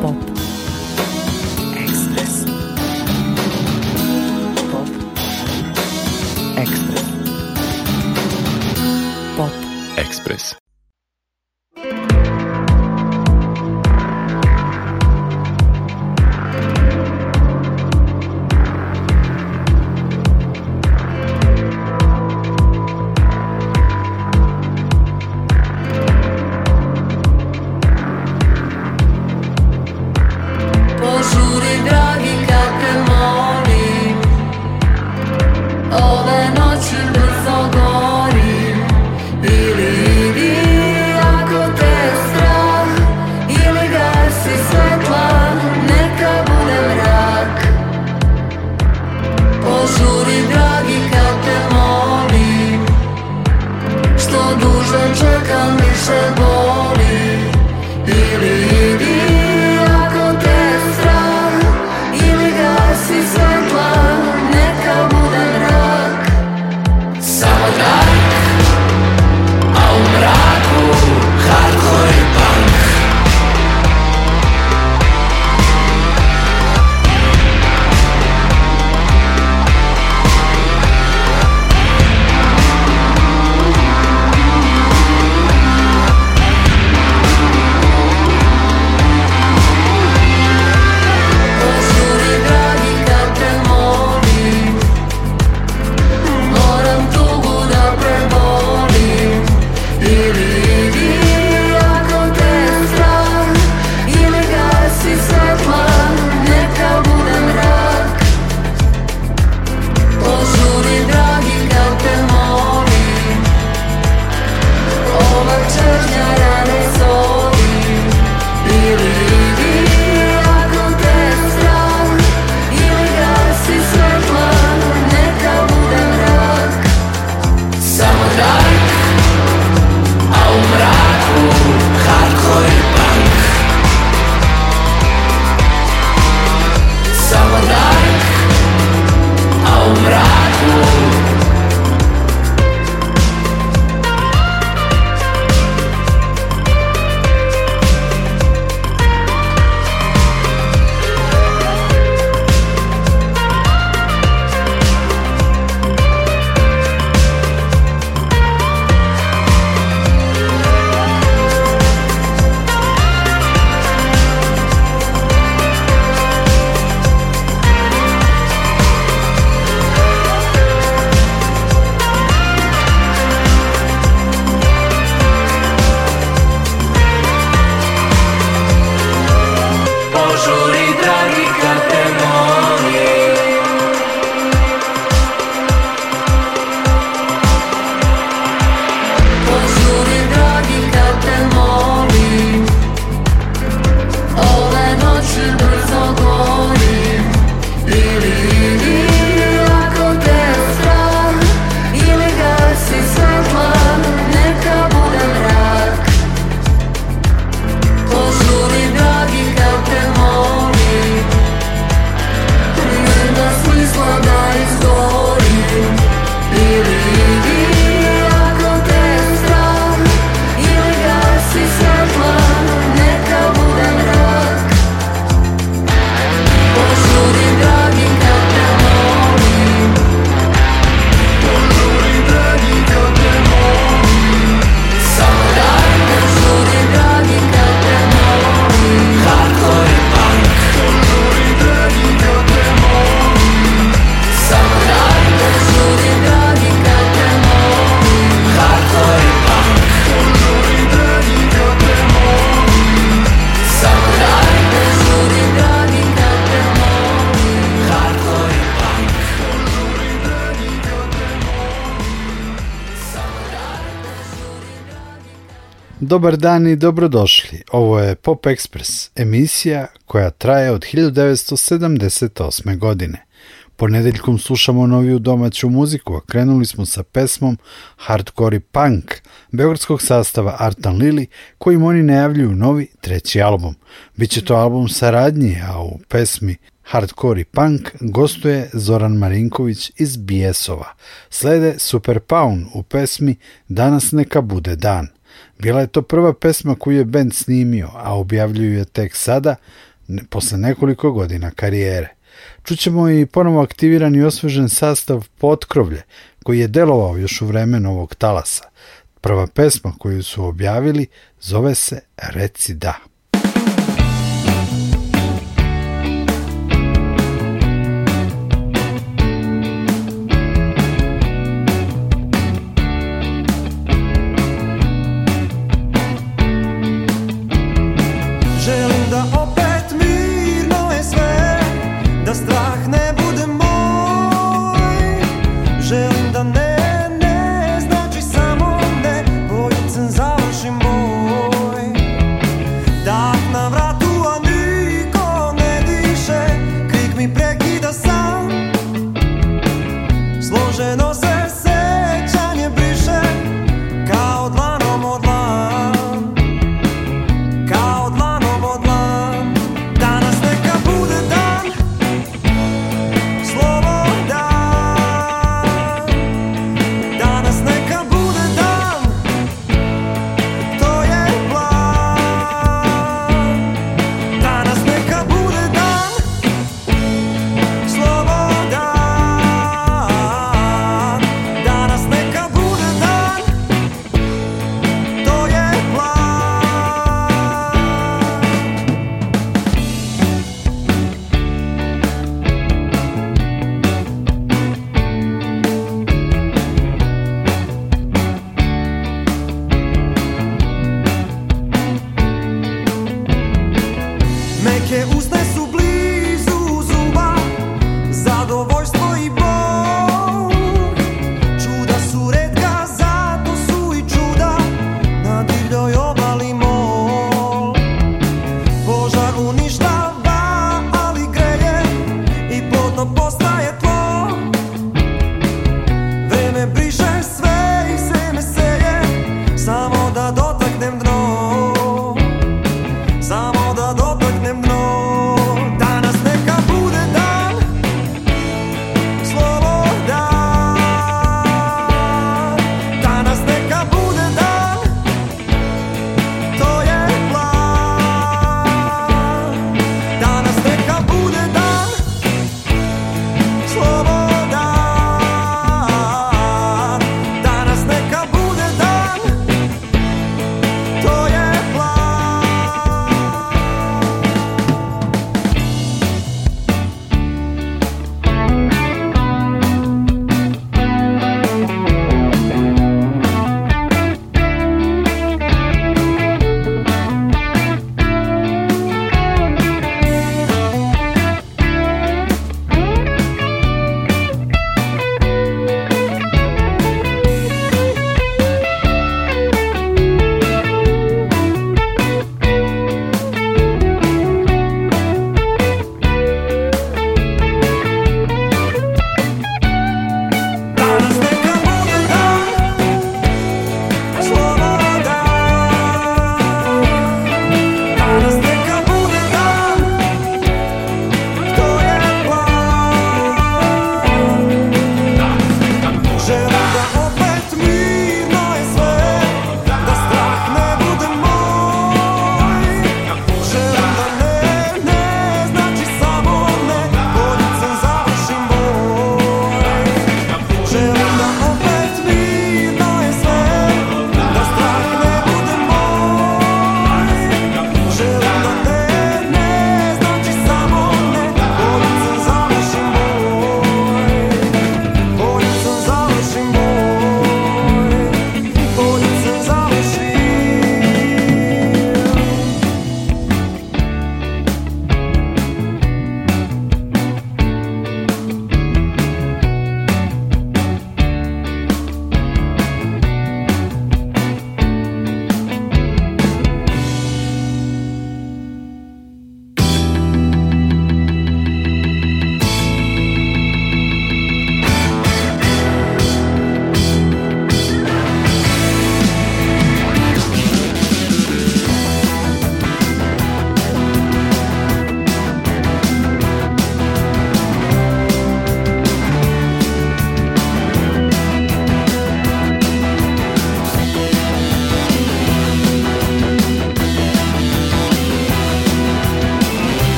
pop. Dobar dan i dobrodošli. Ovo je Pop Express, emisija koja traje od 1978. godine. Ponedeljkom slušamo noviju domaću muziku, a krenuli smo sa pesmom Hardcore i Punk, beogradskog sastava Artan Lili, kojim oni najavljuju novi treći album. Biće to album saradnje, a u pesmi Hardcore i Punk gostuje Zoran Marinković iz Bijesova. Slede Super Paun u pesmi Danas neka bude dan. Bila je to prva pesma koju je bend snimio, a objavljuju je tek sada, posle nekoliko godina karijere. Čućemo i ponovo aktiviran i osvežen sastav Potkrovlje, koji je delovao još u vreme ovog talasa. Prva pesma koju su objavili zove se Reci da. the voice.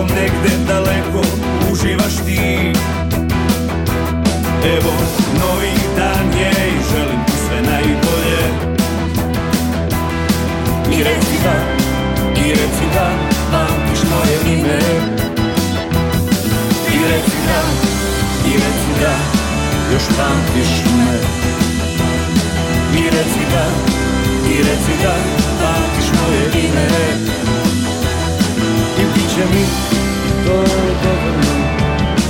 nekom negde daleko uživaš ti Evo, novi dan je i želim ti sve najbolje I reci da, i reci da, pamtiš moje ime I reci da, i reci da, još pamtiš me I reci da, i reci da, pamtiš moje ime drzwiami korytarzowymi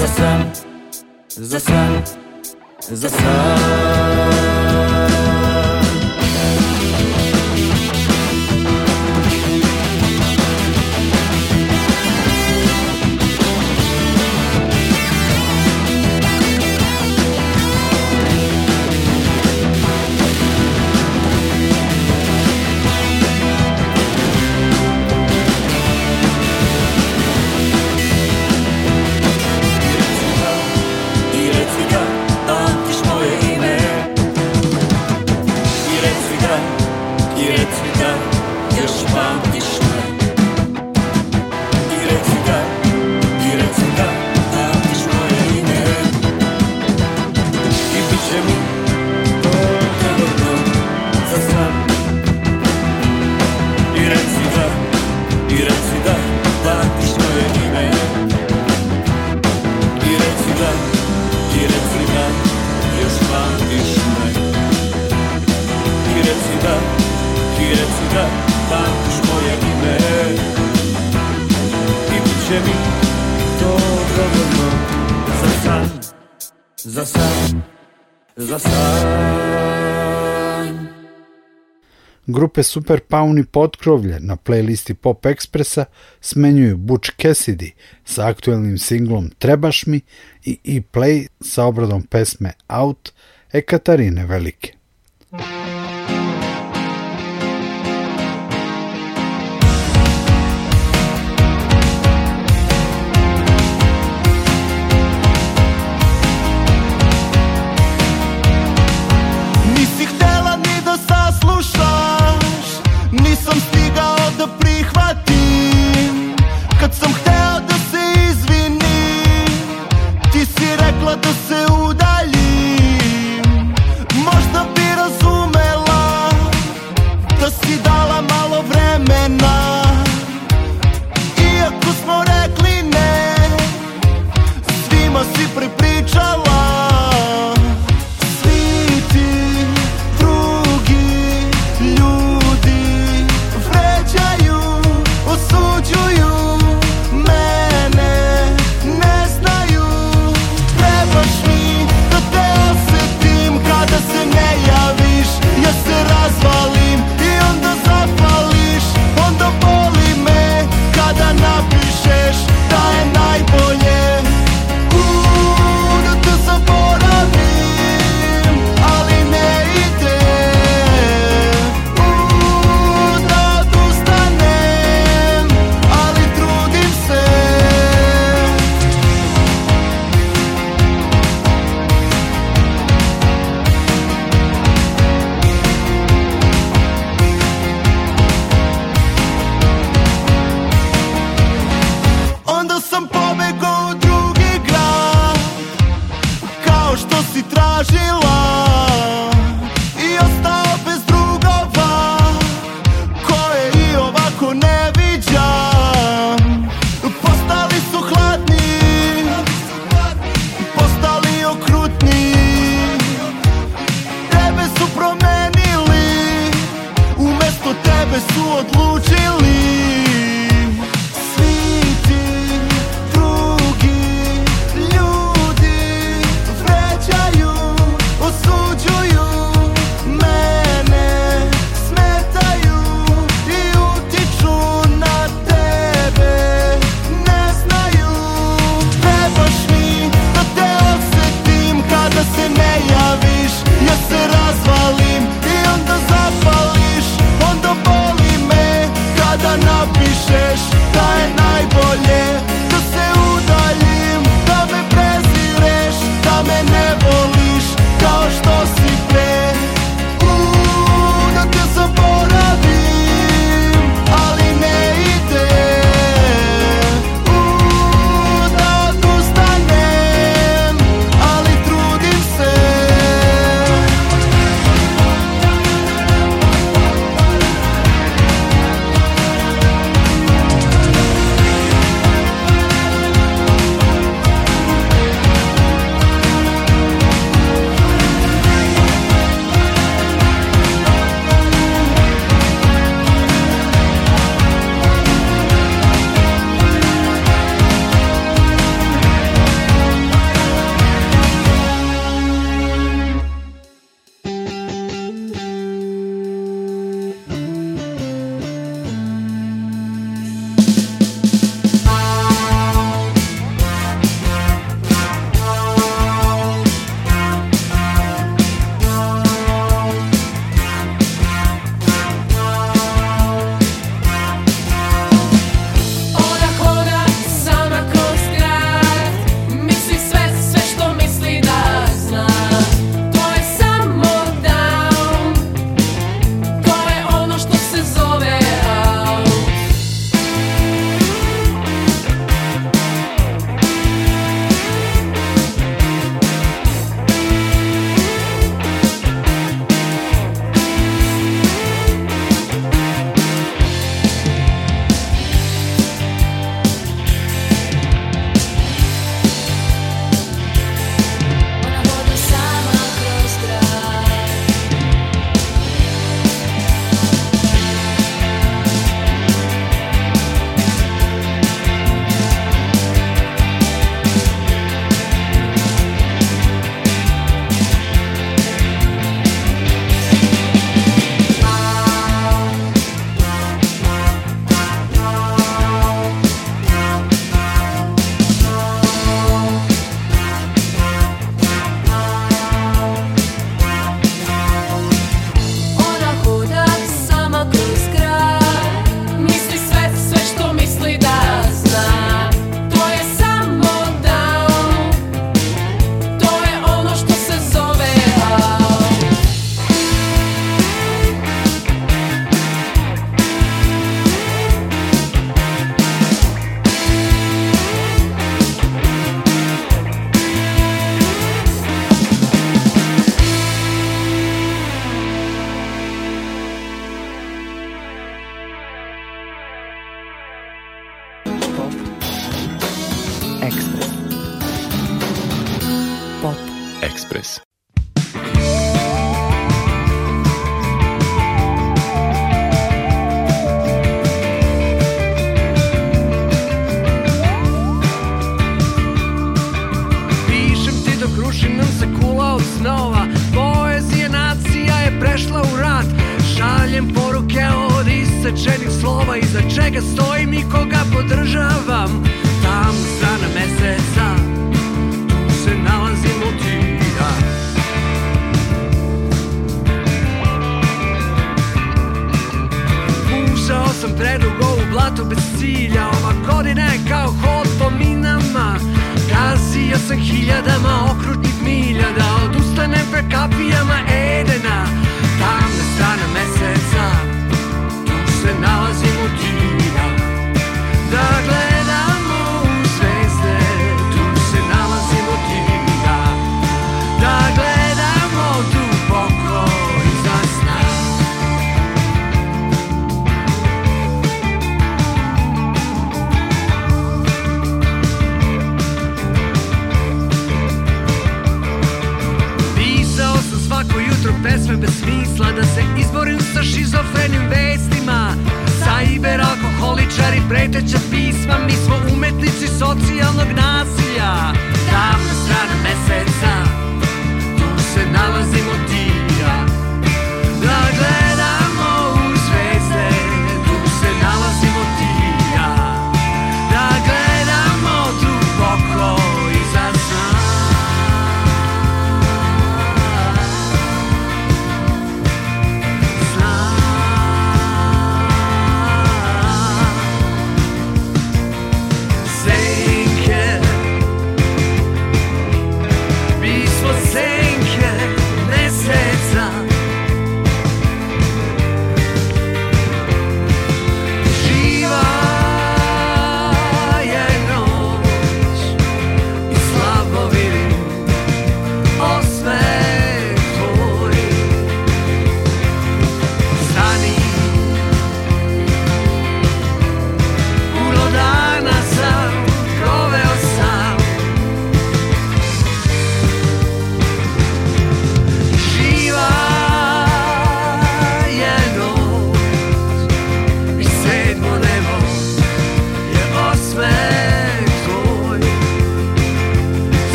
Za sen, za sen, za sen da pamtiš moje ime I bit će mi to dovoljno za san, za san, za san Grupe Super Paun i Potkrovlje na playlisti Pop Ekspresa smenjuju Butch Cassidy sa aktuelnim singlom Trebaš mi i E-Play sa obradom pesme Out Ekatarine Velike.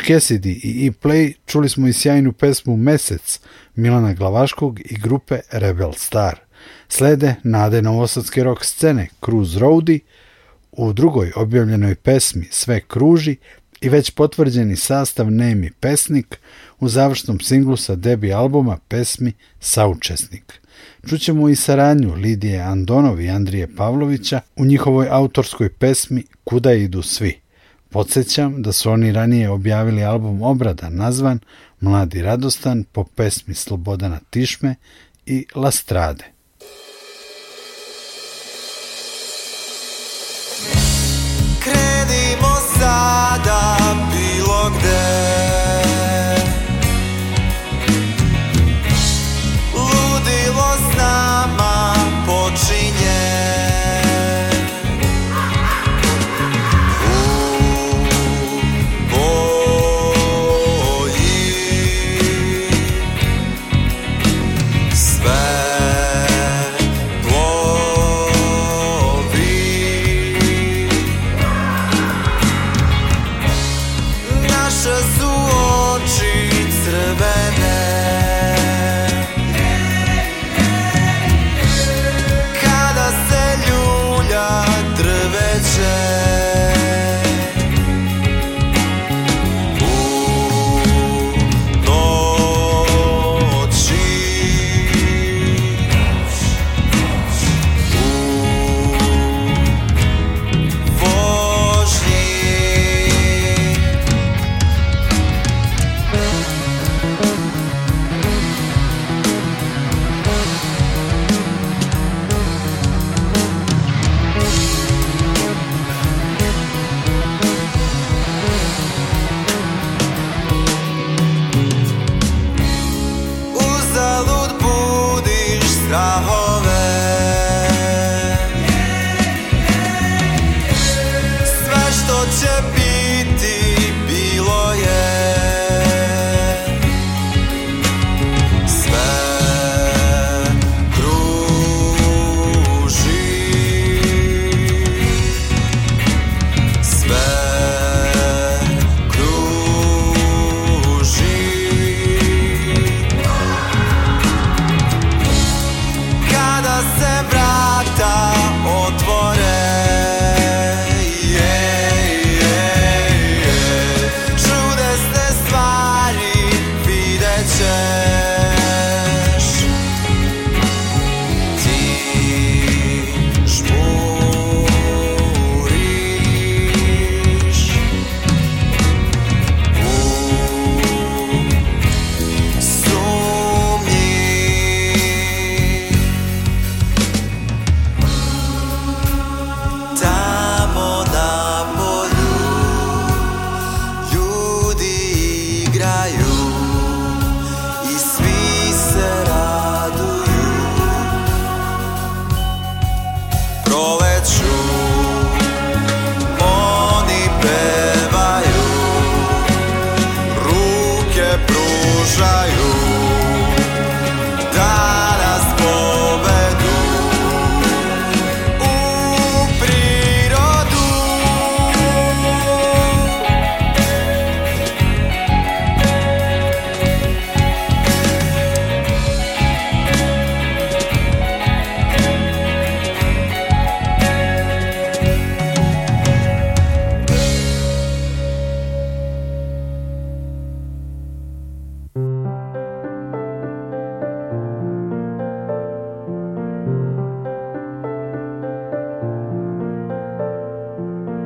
Butch Cassidy i E-Play čuli smo i sjajnu pesmu Mesec Milana Glavaškog i grupe Rebel Star. Slede nade novosadske rock scene Cruise Roadi, u drugoj objavljenoj pesmi Sve kruži i već potvrđeni sastav Nemi Pesnik u završnom singlu sa debi albuma pesmi Saučesnik. Čućemo i saradnju Lidije Andonov i Andrije Pavlovića u njihovoj autorskoj pesmi Kuda idu svi. Podsećam da su oni ranije objavili album obrada nazvan Mladi radostan po pesmi Slobodana Tišme i Lastrade. Kredi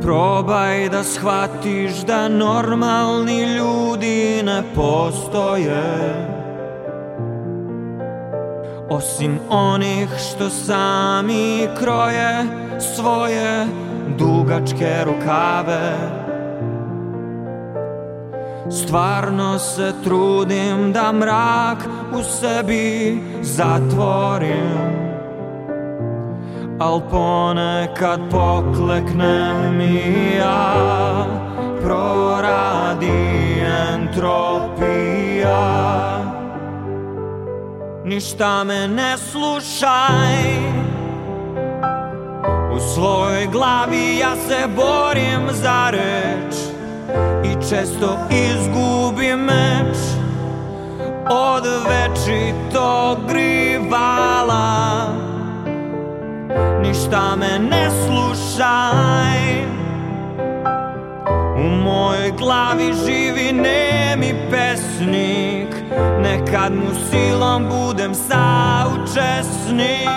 Probaj da shvatiš da normalni ljudi ne postoje Osim onih što sami kroje svoje dugačke rukave Stvarno se trudim da mrak u sebi zatvorim Al ponekad pokleknem i ja Proradi entropija Ništa me ne slušaj U svojoj glavi ja se borim za reč I često izgubim meč Od večitog rivala Ništa me ne slušaj U mojoj glavi živi nemi pesnik Nekad mu silom budem saučesnik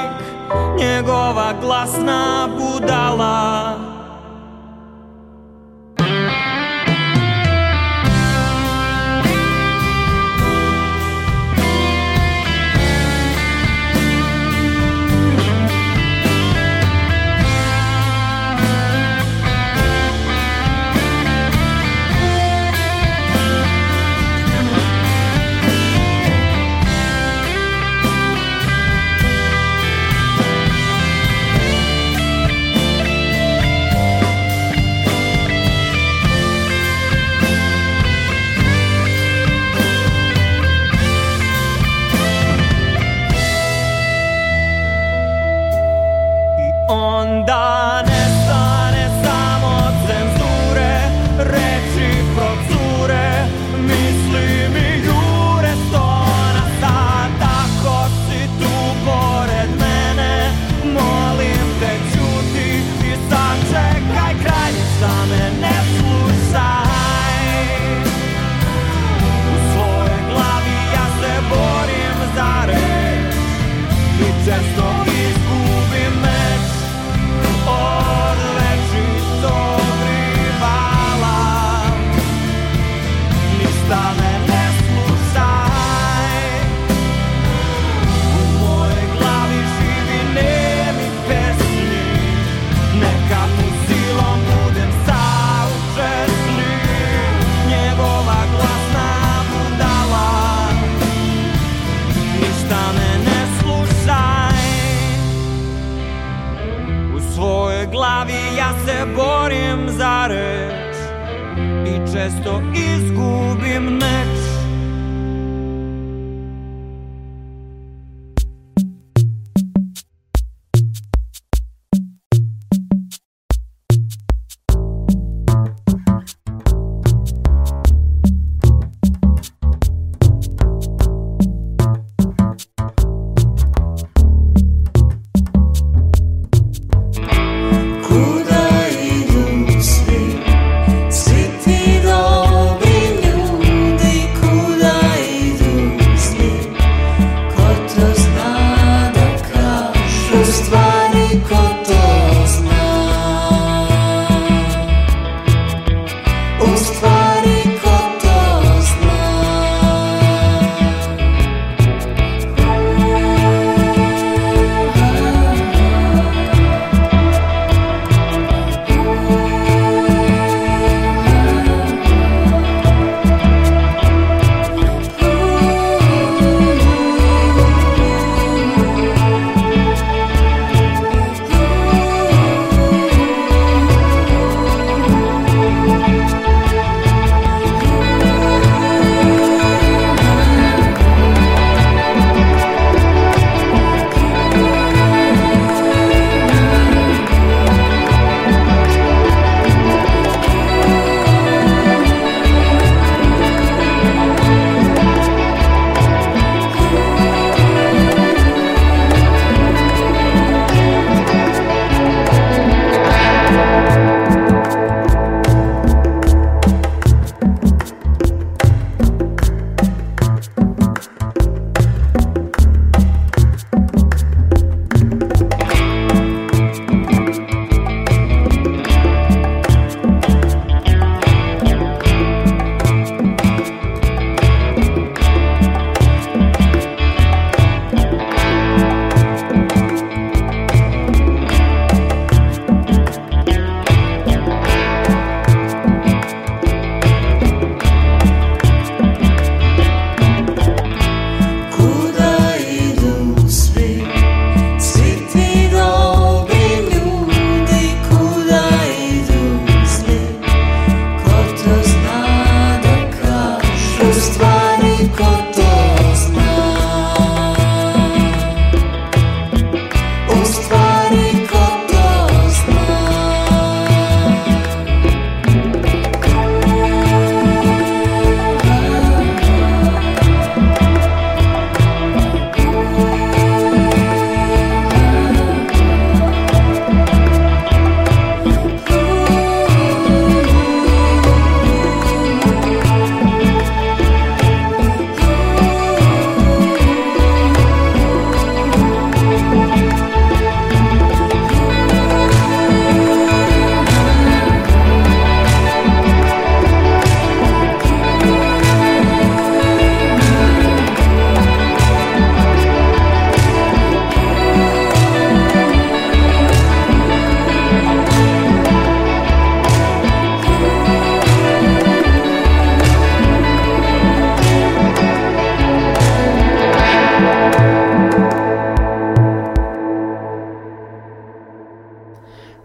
Njegova glasna budala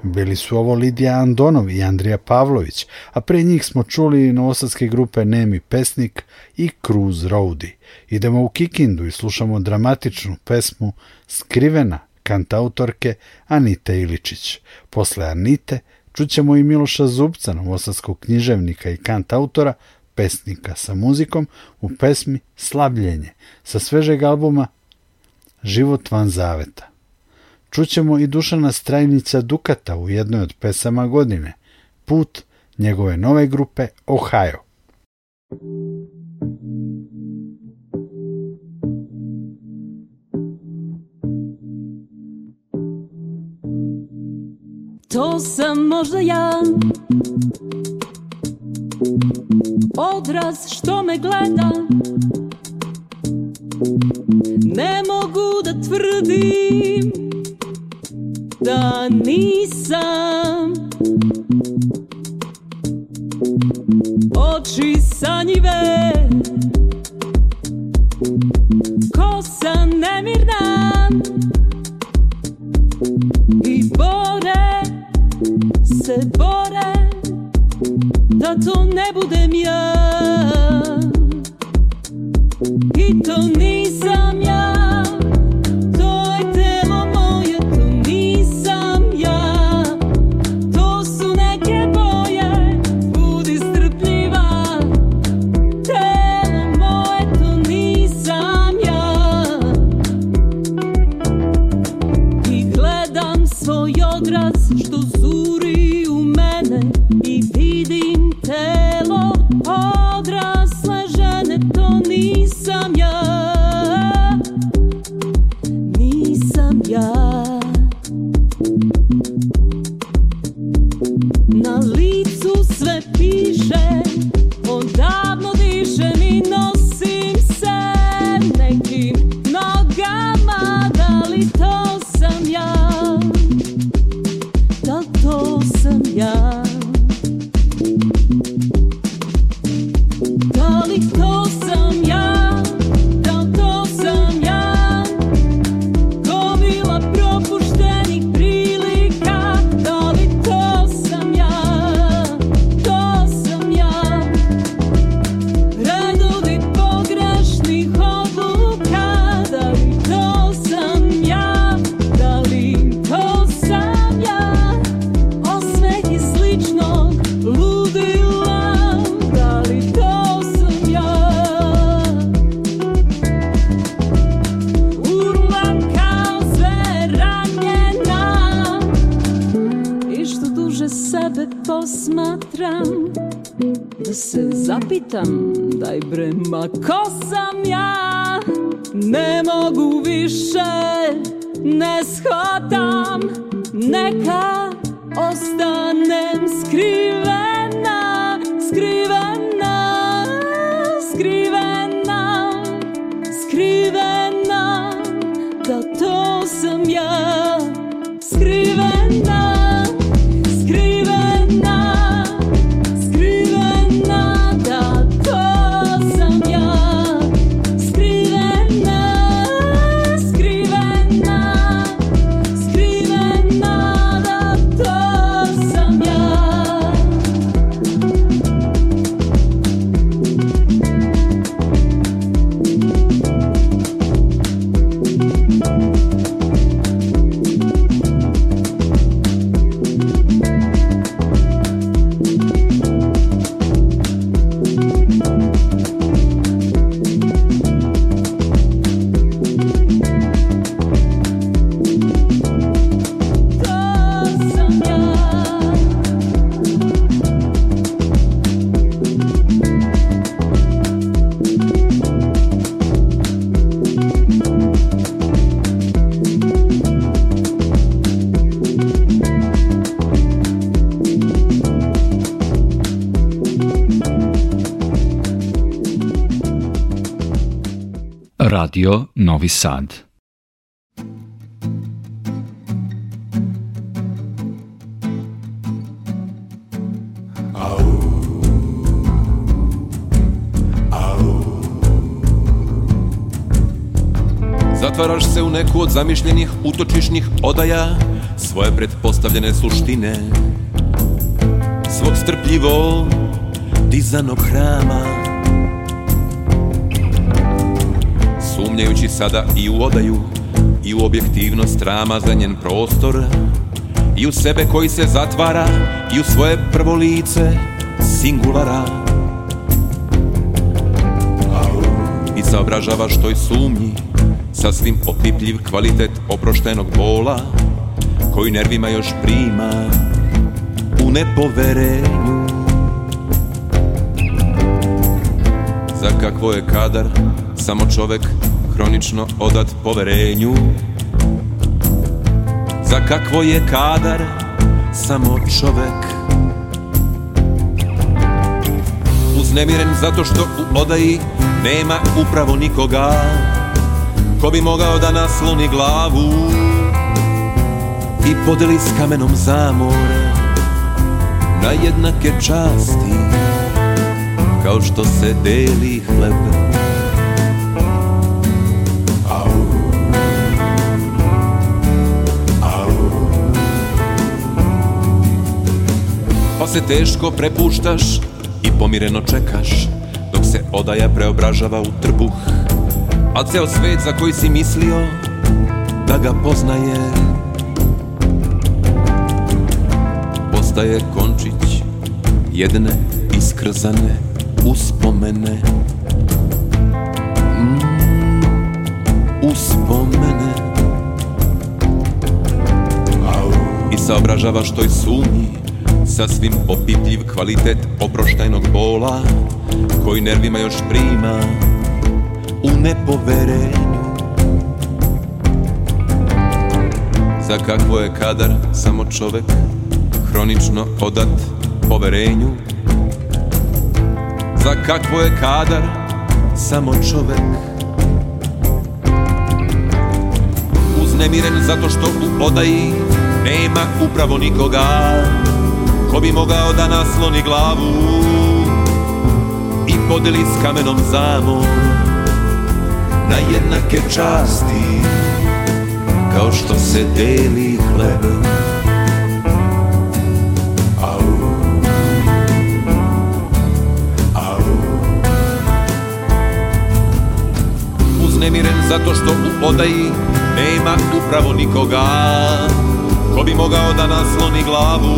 Bili su ovo Lidija Andonov i Andrija Pavlović, a pre njih smo čuli novosadske grupe Nemi Pesnik i Cruz Rowdy. Idemo u Kikindu i slušamo dramatičnu pesmu Skrivena kantautorke Anite Iličić. Posle Anite čućemo i Miloša Zubca, novosadskog književnika i kantautora, pesnika sa muzikom u pesmi Slabljenje sa svežeg albuma Život van zaveta. Čućemo i Dušana Strajnica Dukata u jednoj od pesama godine, Put njegove nove grupe Ohio. To sam možda ja Odraz što me gleda Ne mogu da tvrdim da nisam Oči sanjive Kosa nemirna I bore se bore Da to ne budem ja I to nisam ja crivena, da to sam ja. Radio Novi Sad. Zatvaraš se u neku od zamišljenih utočišnih odaja Svoje pretpostavljene suštine Svog strpljivo dizanog hrama sumnjajući sada i u odaju i u objektivnost ramazanjen prostor i u sebe koji se zatvara i u svoje prvo lice singulara i saobražavaš toj sumnji sasvim opipljiv kvalitet oproštenog bola koji nervima još prima u nepoverenju za kakvo je kadar samo čovek hronično odat poverenju Za kakvo je kadar samo čovek Uznemiren zato što u odaji nema upravo nikoga Ko bi mogao da nasloni glavu I podeli s kamenom zamora Na jednake časti Kao što se deli hleba se teško prepuštaš i pomireno čekaš Dok se odaja preobražava u trbuh A ceo svet za koji si mislio da ga poznaje Postaje končić jedne iskrzane uspomene mm, Uspomene I što toj sumnji Sasvim opipljiv kvalitet oproštajnog bola Koji nervima još prima u nepoverenju Za kakvo je kadar samo čovek Hronično odat poverenju Za kakvo je kadar samo čovek Uznemiren zato što u podaji nema upravo nikoga Ko bi mogao da nasloni glavu I podeli s kamenom zamom Na jednake časti Kao što se deli hleb nemiren zato što u odaji nema upravo nikoga ko bi mogao da nasloni glavu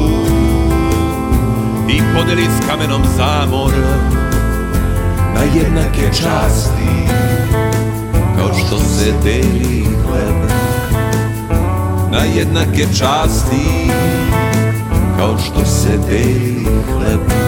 i podeli s kamenom zamor na jednake časti kao što se deli hleb na jednake časti kao što se deli hleb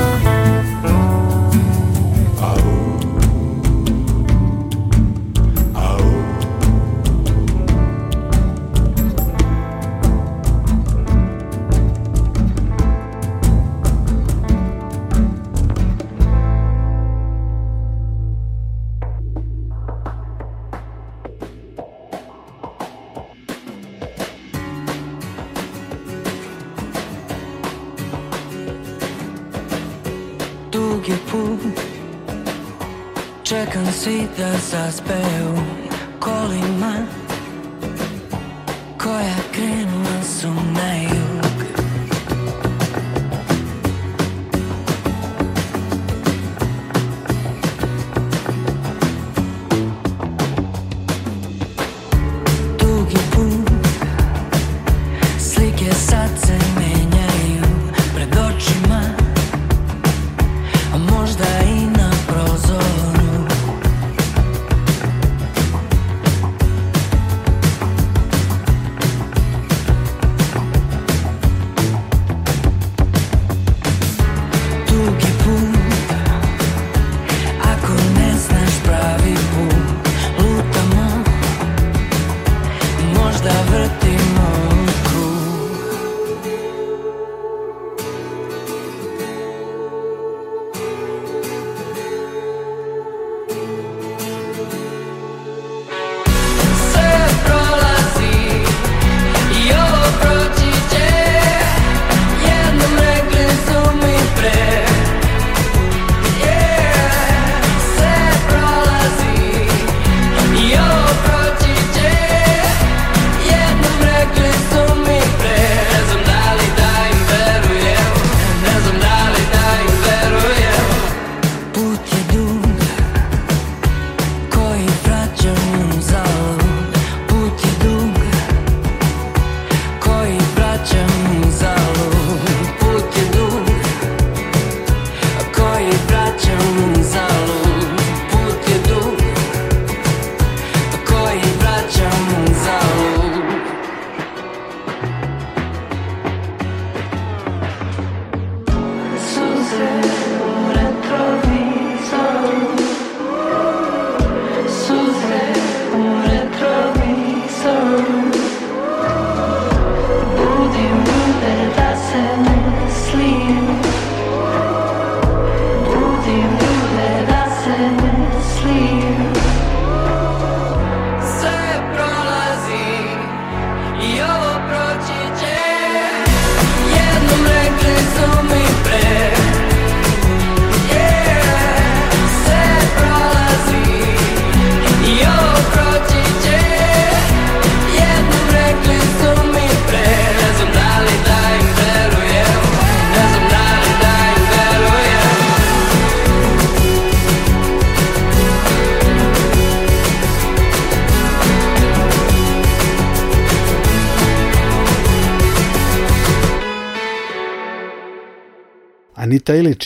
długie pół Czekam sita sa speł kolima Koja krenula su na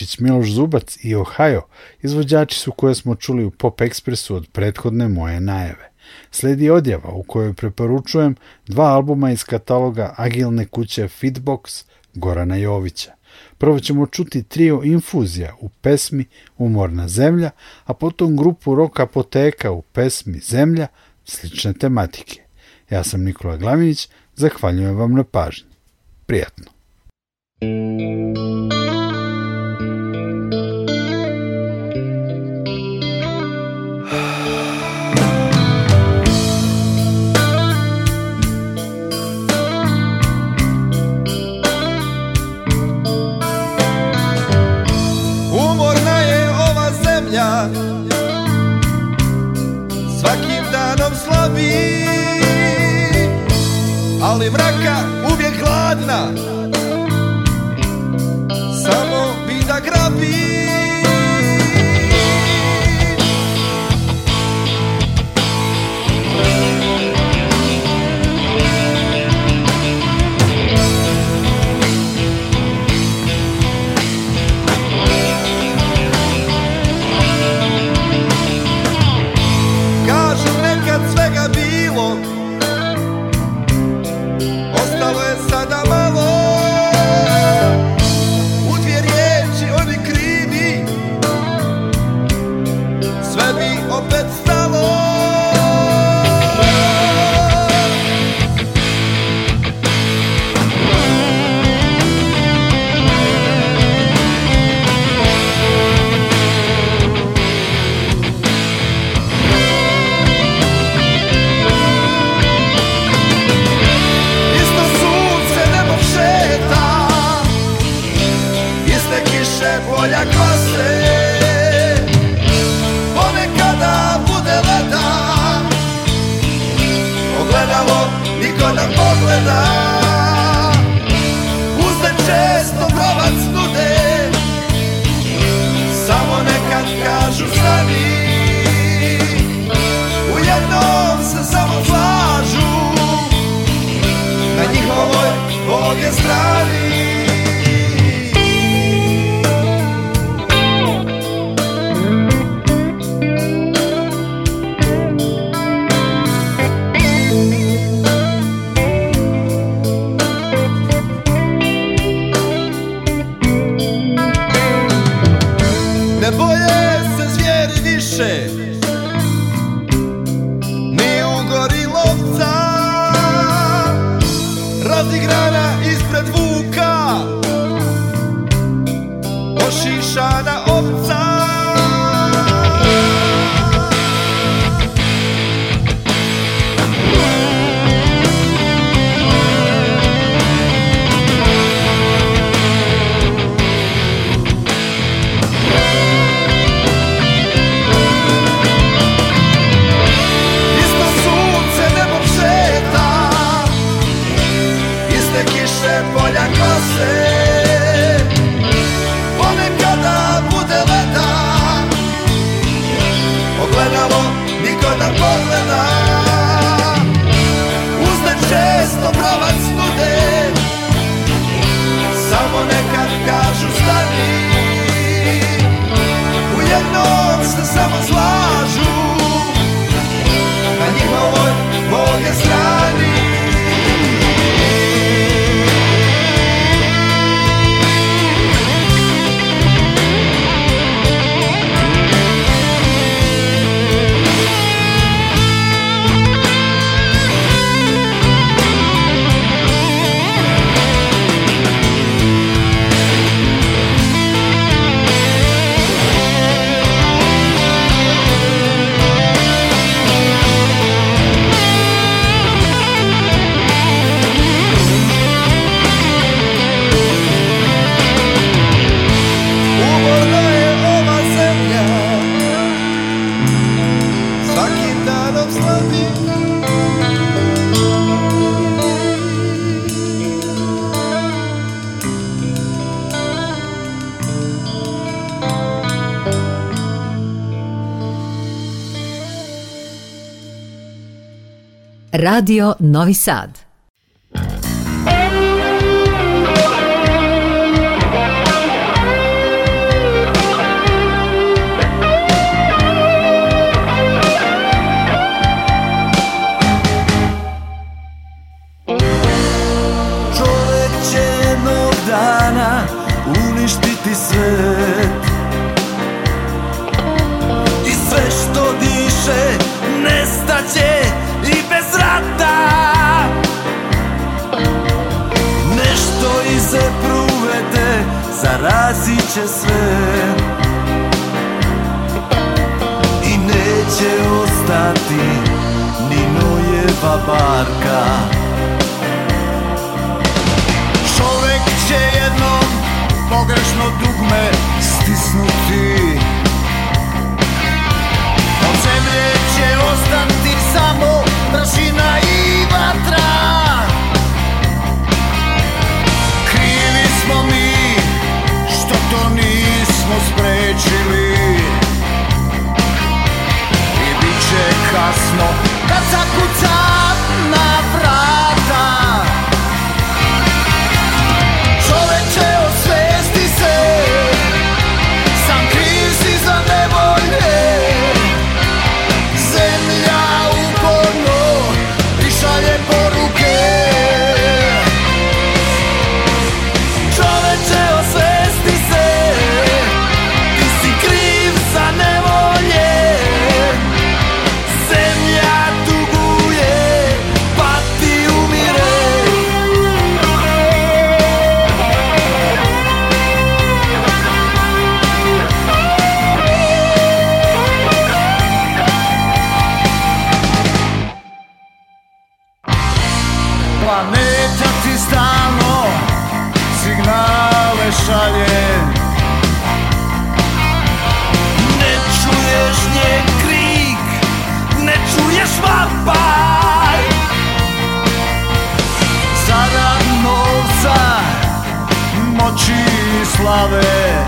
Kovačić, Miloš Zubac i Ohio izvođači su koje smo čuli u Pop Expressu od prethodne moje najave. Sledi odjava u kojoj preporučujem dva albuma iz kataloga Agilne kuće Fitbox Gorana Jovića. Prvo ćemo čuti trio infuzija u pesmi Umorna zemlja, a potom grupu rock apoteka u pesmi Zemlja slične tematike. Ja sam Nikola Glavinić, zahvaljujem vam na pažnji. Prijatno! Radio Novi Sad. zarazit će sve I neće ostati ni nojeva barka Čovek će jednom pogrešno dugme stisnuti Od zemlje će ostati samo prašina i vatra Krivi smo mi neće mi I bit će kasno kad da zakucam slave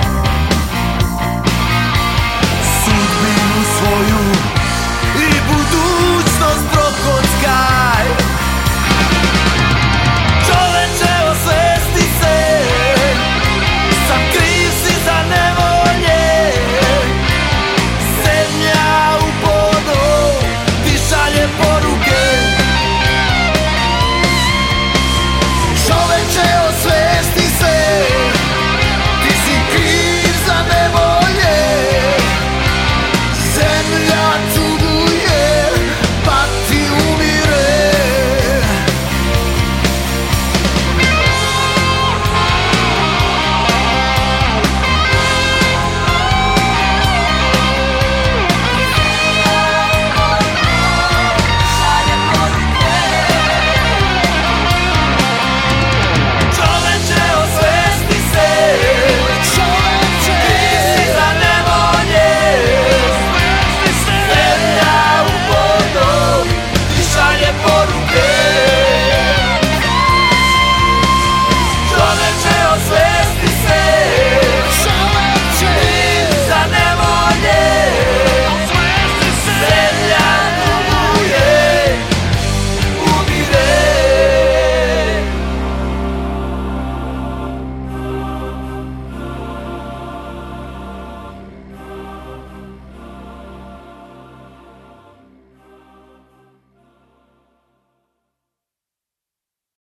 Sudbinu svoju